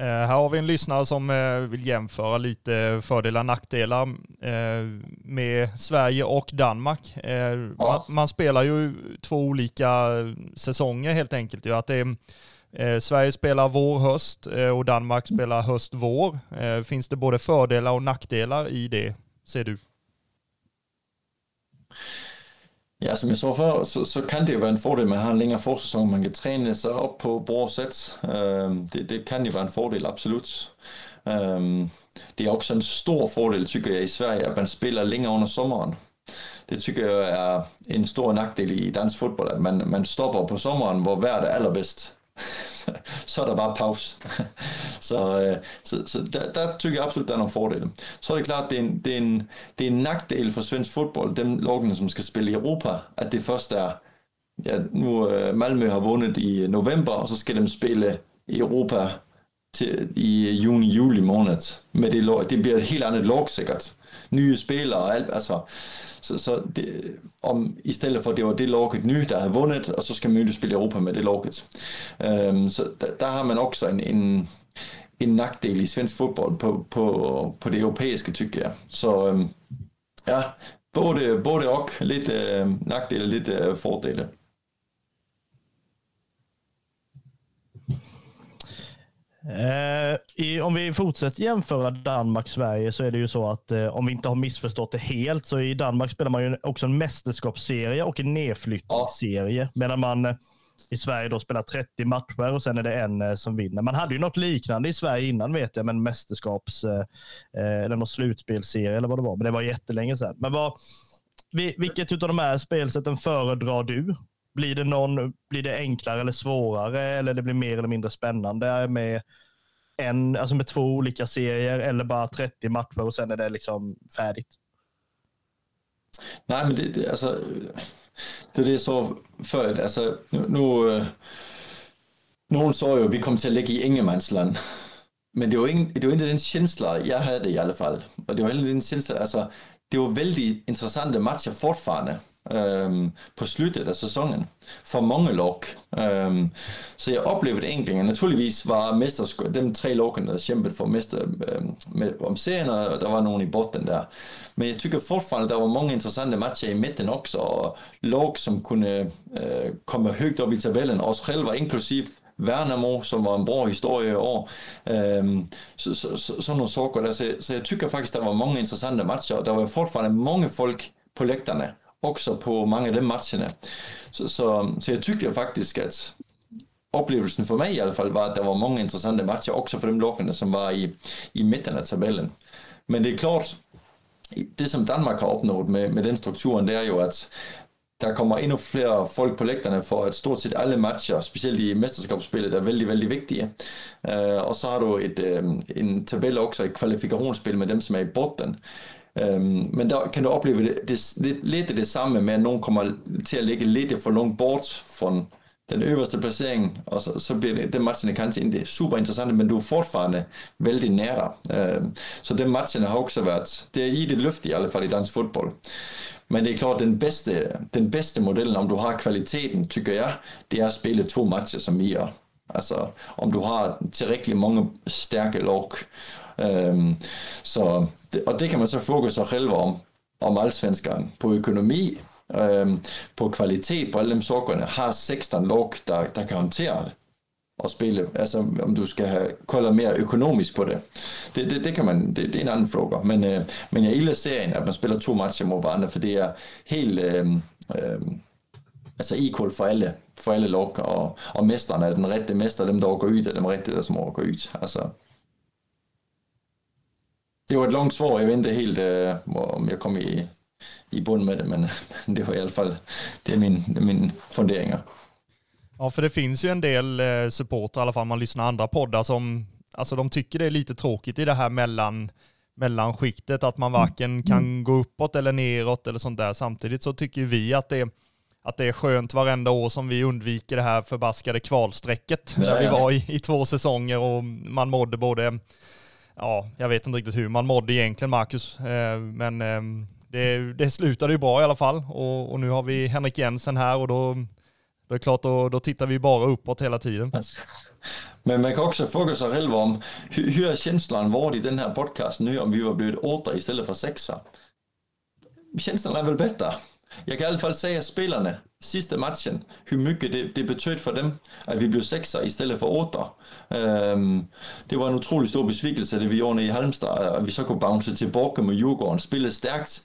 Uh, här har vi en lyssnare som uh, vill jämföra lite fördelar och nackdelar uh, med Sverige och Danmark. Ja. Man, man, spelar ju två olika säsonger helt enkelt. Att det är Eh, Sverige spelar vår-höst eh, och Danmark spelar höst-vår. Eh, finns det både fördelar och nackdelar i det, ser du?
Ja, som jag sa förr så, så, kan det ju vara en fördel med att ha en längre försäsong. Man kan träna sig upp på bra sätt. Det, det, kan ju vara en fördel, absolut. Det är också en stor fördel tycker jag i Sverige att man spelar längre under sommaren. Det tycker jag är en stor nackdel i dansk fotboll, att man, man stoppar på sommaren, hvor vejret allra bäst. så er der bare pause. så, øh, så, så der, der tykker jeg absolut, der er nogle fordele. Så er det klart, det er en, det er en, det er en nackdel for svensk fodbold, dem lovgivende, som skal spille i Europa, at det først er, ja, nu øh, Malmö har vundet i november, og så skal de spille i Europa til, i juni, juli måned. Men det, det bliver et helt andet lov sikkert nye spillere og alt. Altså, Så, så det, om i stedet for, at det var det laget nye, der havde vundet, og så skal man jo spille Europa med det laget. Øhm, så der, der har man også en, en, en nackdel i svensk fodbold på, på, på det europæiske, tykker jeg. Så øhm, ja, både, både och, lite uh, øhm, nackdelar, lidt øh, fordele.
Eh, i, om vi fortsätter jämföra Danmark-Sverige så är det ju så att eh, om vi inte har missförstått det helt så i Danmark spelar man ju också en mästerskapsserie och en nedflyttningsserie. Ja. Medan man eh, i Sverige då spelar 30 matcher och sen är det en eh, som vinner. Man hade ju något liknande i Sverige innan vet jag, men mästerskaps eh, eh, eller någon slutspelserie eller vad det var. Men det var jättelänge sedan. Men vad, vilket av de här spelsätten föredrar du? Blir det, någon, blir det enklare eller svårare eller det blir mer eller mindre spännande med, en, alltså med två olika serier eller bara 30 matcher och sen är det liksom färdigt?
Nej, men det, det, alltså, det är det så för, alltså, nu, nu, någon sa ju att vi kommer till att ligga i ingenmansland. men det var, ingen, det var ikke den känsla jag hade i alla fall. Och det var heller den känsla, alltså, det var väldigt intressanta matcher fortfarande øhm, på slutet af sæsonen for mange lok. Øhm, så jeg oplevede enkelt, naturligvis var mesterskab, dem tre lagene, der kæmpede for mester, øhm, med, om serien, og der var nogen i botten der. Men jeg tykker fortfarande, der var mange interessante matcher i midten også, og lok, som kunne øh, komme højt op i tabellen, også selv var inklusiv Värnamo, som var en bra historie i år. Øhm, så, så, så, sådan nogle saker der. Så, så jeg tykker faktisk, der var mange interessante matcher, og der var fortfarande mange folk på lægterne, også på mange af de matcherne. Så, så, så jeg tykker faktisk, at oplevelsen for mig i hvert fald var, at der var mange interessante matcher, også for de lokkene, som var i, i midten af tabellen. Men det er klart, det som Danmark har opnået med, med den strukturen, det er jo, at der kommer endnu flere folk på lægterne for at stort set alle matcher, specielt i mesterskabsspillet, er vældig, vældig vigtige. Uh, og så har du et, uh, en tabel også i kvalifikationsspil med dem, som er i botten. Um, men der kan du opleve det, det, lidt, lidt det samme med, at nogen kommer til at ligge lidt for langt bort fra den øverste placering, og så, så bliver det, den matchen kanskje ikke super interessant, men du er fortfarande vældig nær dig. Øhm, så den matchen har også været, det er i det løft i alle fald i dansk fodbold. Men det er klart, den bedste, den bedste modellen, om du har kvaliteten, tykker jeg, det er at spille to matcher som I er. Altså, om du har tilrækkeligt mange stærke lag. Øhm, så, og det kan man så fokusere sig selv om, om allsvenskan. På økonomi, øhm, på kvalitet, på alle de sorgerne, har 16 lag, der, der kan håndtere det og spille, altså om du skal have kolder mere økonomisk på det. Det, det, det kan man, det, det er en anden fråga. Men, øh, men jeg ilder serien, at man spiller to matcher mod hverandre, for det er helt øh, øh, altså equal for alle, for alle lok, og, og mesterne er den rette mester, dem der går ud, er dem rette, der som går ud. Altså, det var et langt svar, jeg ventede helt, øh, om jeg kom i, i bund med det, men det var i alla fall, det er mine, det er mine funderinger.
Ja, för det finns ju en del eh, supportrar, i alla fall man lyssnar andra poddar, som alltså de tycker det är lite tråkigt i det här mellan mellanskiktet, att man varken mm. kan mm. gå uppåt eller neråt eller sånt där. Samtidigt så tycker vi att det, att det är skönt varenda år som vi undviker det här förbaskade kvalstrecket, ja, där vi var i, i två säsonger och man mådde både, ja, jag vet inte riktigt hur man mådde egentligen, Marcus, eh, men ehm, det, det slutade ju bra i alla fall och, och nu har vi Henrik Jensen här och då då är klart, då, då tittar vi bara uppåt hela tiden.
Men man kan också fråga sig själv om hur, hur känslan varit i den här podcasten nu om vi var blivit åtta istället för sexa? Känslan är väl bättre? Jag kan i hvert fald sige, säga spelarna, sista matchen, hur mycket det, det betød för dem att vi blev sexa istället för otter. Øhm, det var en utrolig stor besvikelse, det vi gjorde i Halmstad, at vi så kunne bounce tillbaka med Djurgården, spille stærkt,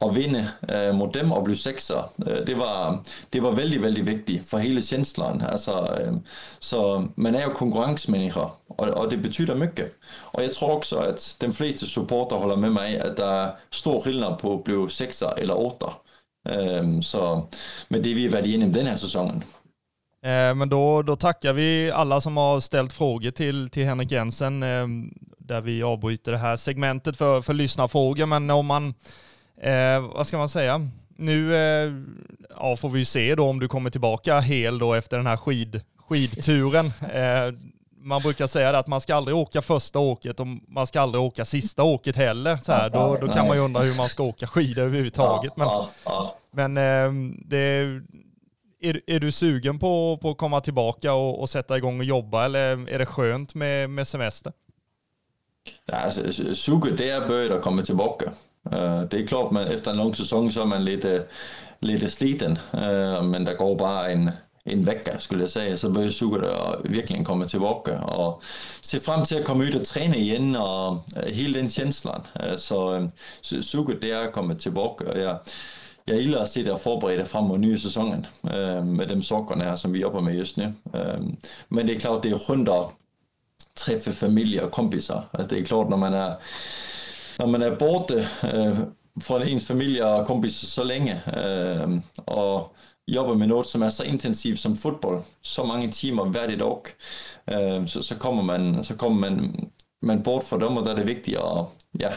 og vinde øh, mod dem og blive sekser, øh, det, var, det var vældig, vældig vigtigt for hele tjenestlen. Altså, øh, så man er jo konkurrencemennesker, og, og det betyder mycket. Og jeg tror også, at de fleste supporter holder med mig, at der er stor skillnad på at blive sekser eller otter. Øh, så med det vi har været igenom den här säsongen.
Eh, men då, då tackar vi alla som har ställt frågor till, till Henrik Jensen, eh, där vi avbryter det här segmentet för, för lyssnarfrågor. Men om man Eh, vad ska man säga? Nu eh, ja, får vi se då om du kommer tillbaka hel då efter den här skid, skidturen. Man brukar säga att man ska aldrig åka första åket och man ska aldrig åka sista åket heller. Så här, då, då kan man ju undra hur man ska åka skidor överhuvudtaget. Men, men eh, det, är, är du sugen på, på att komma tillbaka och, och sätta igång och jobba eller är det skönt med, med semester?
Ja, altså, suget det er bøget at komme tilbage. Uh, det er klart, man efter en lang sæson, så er man lidt, uh, lidt sliten, uh, men der går bare en, en vecka, skulle jag säga så bør suget verkligen komma tillbaka och se fram till att komma ut och träna igen och øh, hela den känslan. Øh, så øh, uh, suget det är at tillbaka och jag, jag jeg ilder att se det og fram mot nya säsongen med dem sakerna här som vi jobbar med just nu. Men det är klart, det är skönt att träffa familj och kompisar. Alltså det är klart, när man är, när man är borta från ens familj och kompisar så länge och jobber med noget, som er så intensivt som fodbold, så mange timer hver dag, øh, så, så kommer man, så kommer man, man bort fra dem, og der er det vigtigt at ja,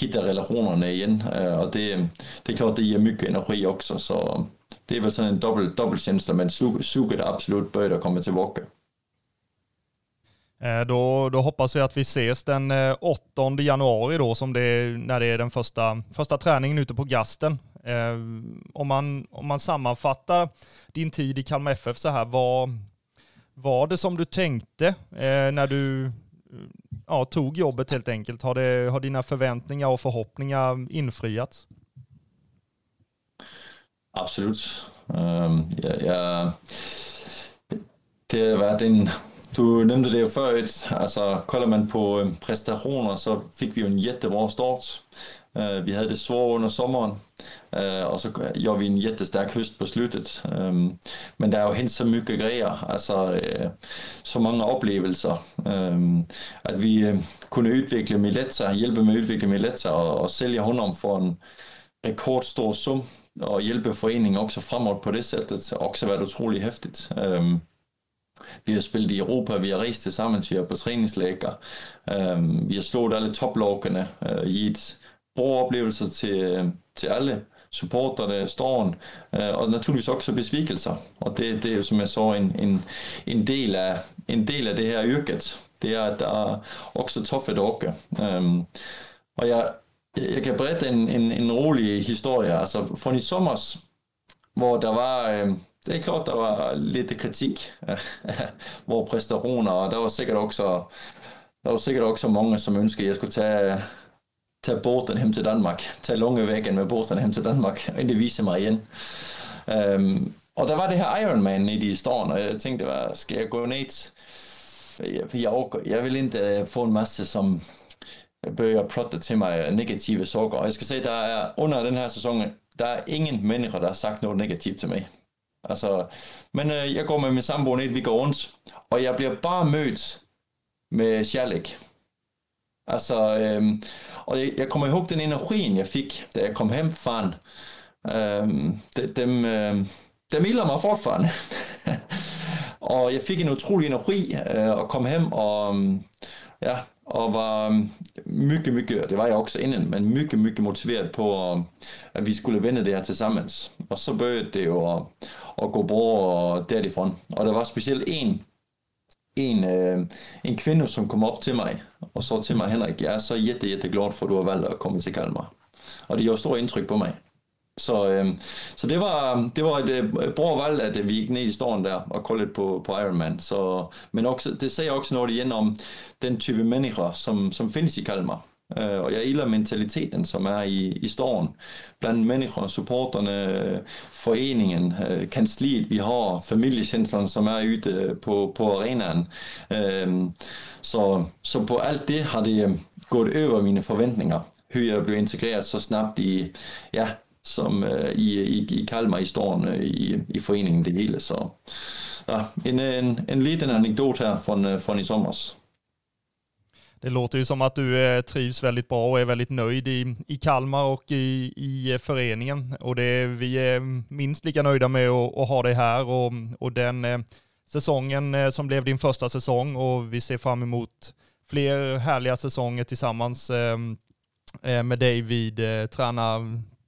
hitte relationerne igen, øh, og det, det er klart, det giver mycket energi også, så det er vel sådan en dobbelt, dobbelt tjeneste, men suger det absolut bøjt at komme tilbage.
Eh, då, då hoppas vi att vi ses den eh, 8 januari då, som det när det är den första, första träningen ute på Gasten. Eh, om, man, om man sammanfattar din tid i Kalmar FF så här, vad var det som du tänkte eh, när du ja, tog jobbet helt enkelt? Har, det, har dina förväntningar och förhoppningar infriats?
Absolut. Um, ja, ja, det har varit en Du nämnde det ju förut, alltså kollar man på prestationer så fick vi ju en jättebra start. Uh, vi hade det svårt under sommaren uh, øh, och så gjorde vi en jättestark höst på slutet. Øhm, men der er ju helt så mycket grejer, alltså øh, så många upplevelser. Øhm, Att vi kunde utveckla Miletta, hjälpa med at udvikle Miletta och, og sälja honom för en rekordstor sum och hjälpa föreningen också framåt på det sättet har också utrolig otroligt häftigt. Øhm, vi har spelat i Europa, vi har rest tillsammans, vi har på träningsläger. Um, vi har slået alle toplagene, uh, givet bra oplevelser til, til alle supporterne, ståren, uh, øh, og naturligvis også besvikelser. Og det, det er jo, som jeg så, en, en, en, del af, en del af det her yrket. Det er, at der er også tuffe dage. Um, og jeg, jeg kan berette en, en, en rolig historie. Altså, fra i sommer, hvor der var... Um, det er klart der var lidt kritik hvor præstationer, og der var sikkert også der var sikkert også mange, som ønskede, at jeg skulle tage ta båten hem til Danmark, ta lunge vägen med båten hem til Danmark og inte vise mig igen. Um, øhm, og der var det her Ironman nere i stan og jeg tænkte, hvad, skal jeg gå ned? Jeg, jeg, jeg vil ikke øh, få en masse, som bøger plotter til mig øh, negative sorger. Og jeg skal sige, der er under den her sæson, der er ingen mennesker, der har sagt noget negativt til mig. Altså, men øh, jeg går med min sambo ned, vi går rundt, og jeg bliver bare mødt med kærlighed. Altså, øhm, og jeg, jeg kommer ihåg den energien, jeg fik, da jeg kom hjem fra den. Øhm, de, dem, øhm, dem ilder mig fortfarande. og jeg fik en utrolig energi øh, at komme hjem og, øhm, ja, och var øhm, mycket, mycket, det var jag också innan, men mycket, mycket motiverad på øhm, att vi skulle vende det här tillsammans. Och så började det jo att, att gå bra derifrån. Och det var speciellt en, en, øh, en kvinde, som kom op til mig og sa til mig, Henrik, jeg er så jette, jette glad for, at du har valgt at komme til Kalmar. Og det gjorde stort indtryk på mig. Så, øh, så det, var, det var et øh, et bra valg, at øh, vi gik ned i stormen der og kollede på, på Ironman. Så, men også, det siger også noget igen om den type mennesker, som, som findes i Kalmar. Øh, og jeg ilder mentaliteten, som er i, i stormen. Blandt menneskerne, supporterne, foreningen, øh, kansliet, vi har familiecentrene, som er ute øh, på, på arenaen. Så, så på alt det har det gået over mine forventninger. Hur jeg blev integreret så snabbt i, ja, som øh, i, i, i Kalmar i stormen i, i foreningen det hele. Så ja, en, en, en liten anekdot här från, fra från i somras.
Det låter ju som att du eh, trivs väldigt bra och är väldigt nöjd i, i Kalmar och i, i eh, föreningen. Och det, vi är minst lika nöjda med att, att ha dig här och, och den eh, säsongen som blev din första säsong och vi ser fram emot fler härliga säsonger tillsammans med dig vid träna,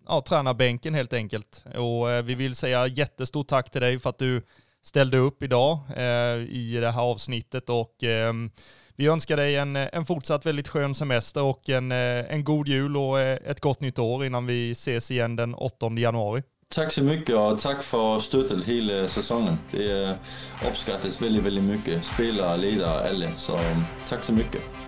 ja, tränarbänken helt enkelt. Och vi vill säga jättestort tack till dig för att du ställde upp idag eh, i det här avsnittet och ehm, vi önskar dig en, eh, en fortsatt väldigt skön semester och en, eh, en god jul och eh, ett gott nytt år innan vi ses igen den 8 januari.
Tack så mycket och tack för stödet hela säsongen. Det uppskattas väldigt, väldigt mycket. Spelare, ledare, alla. Så tack så mycket.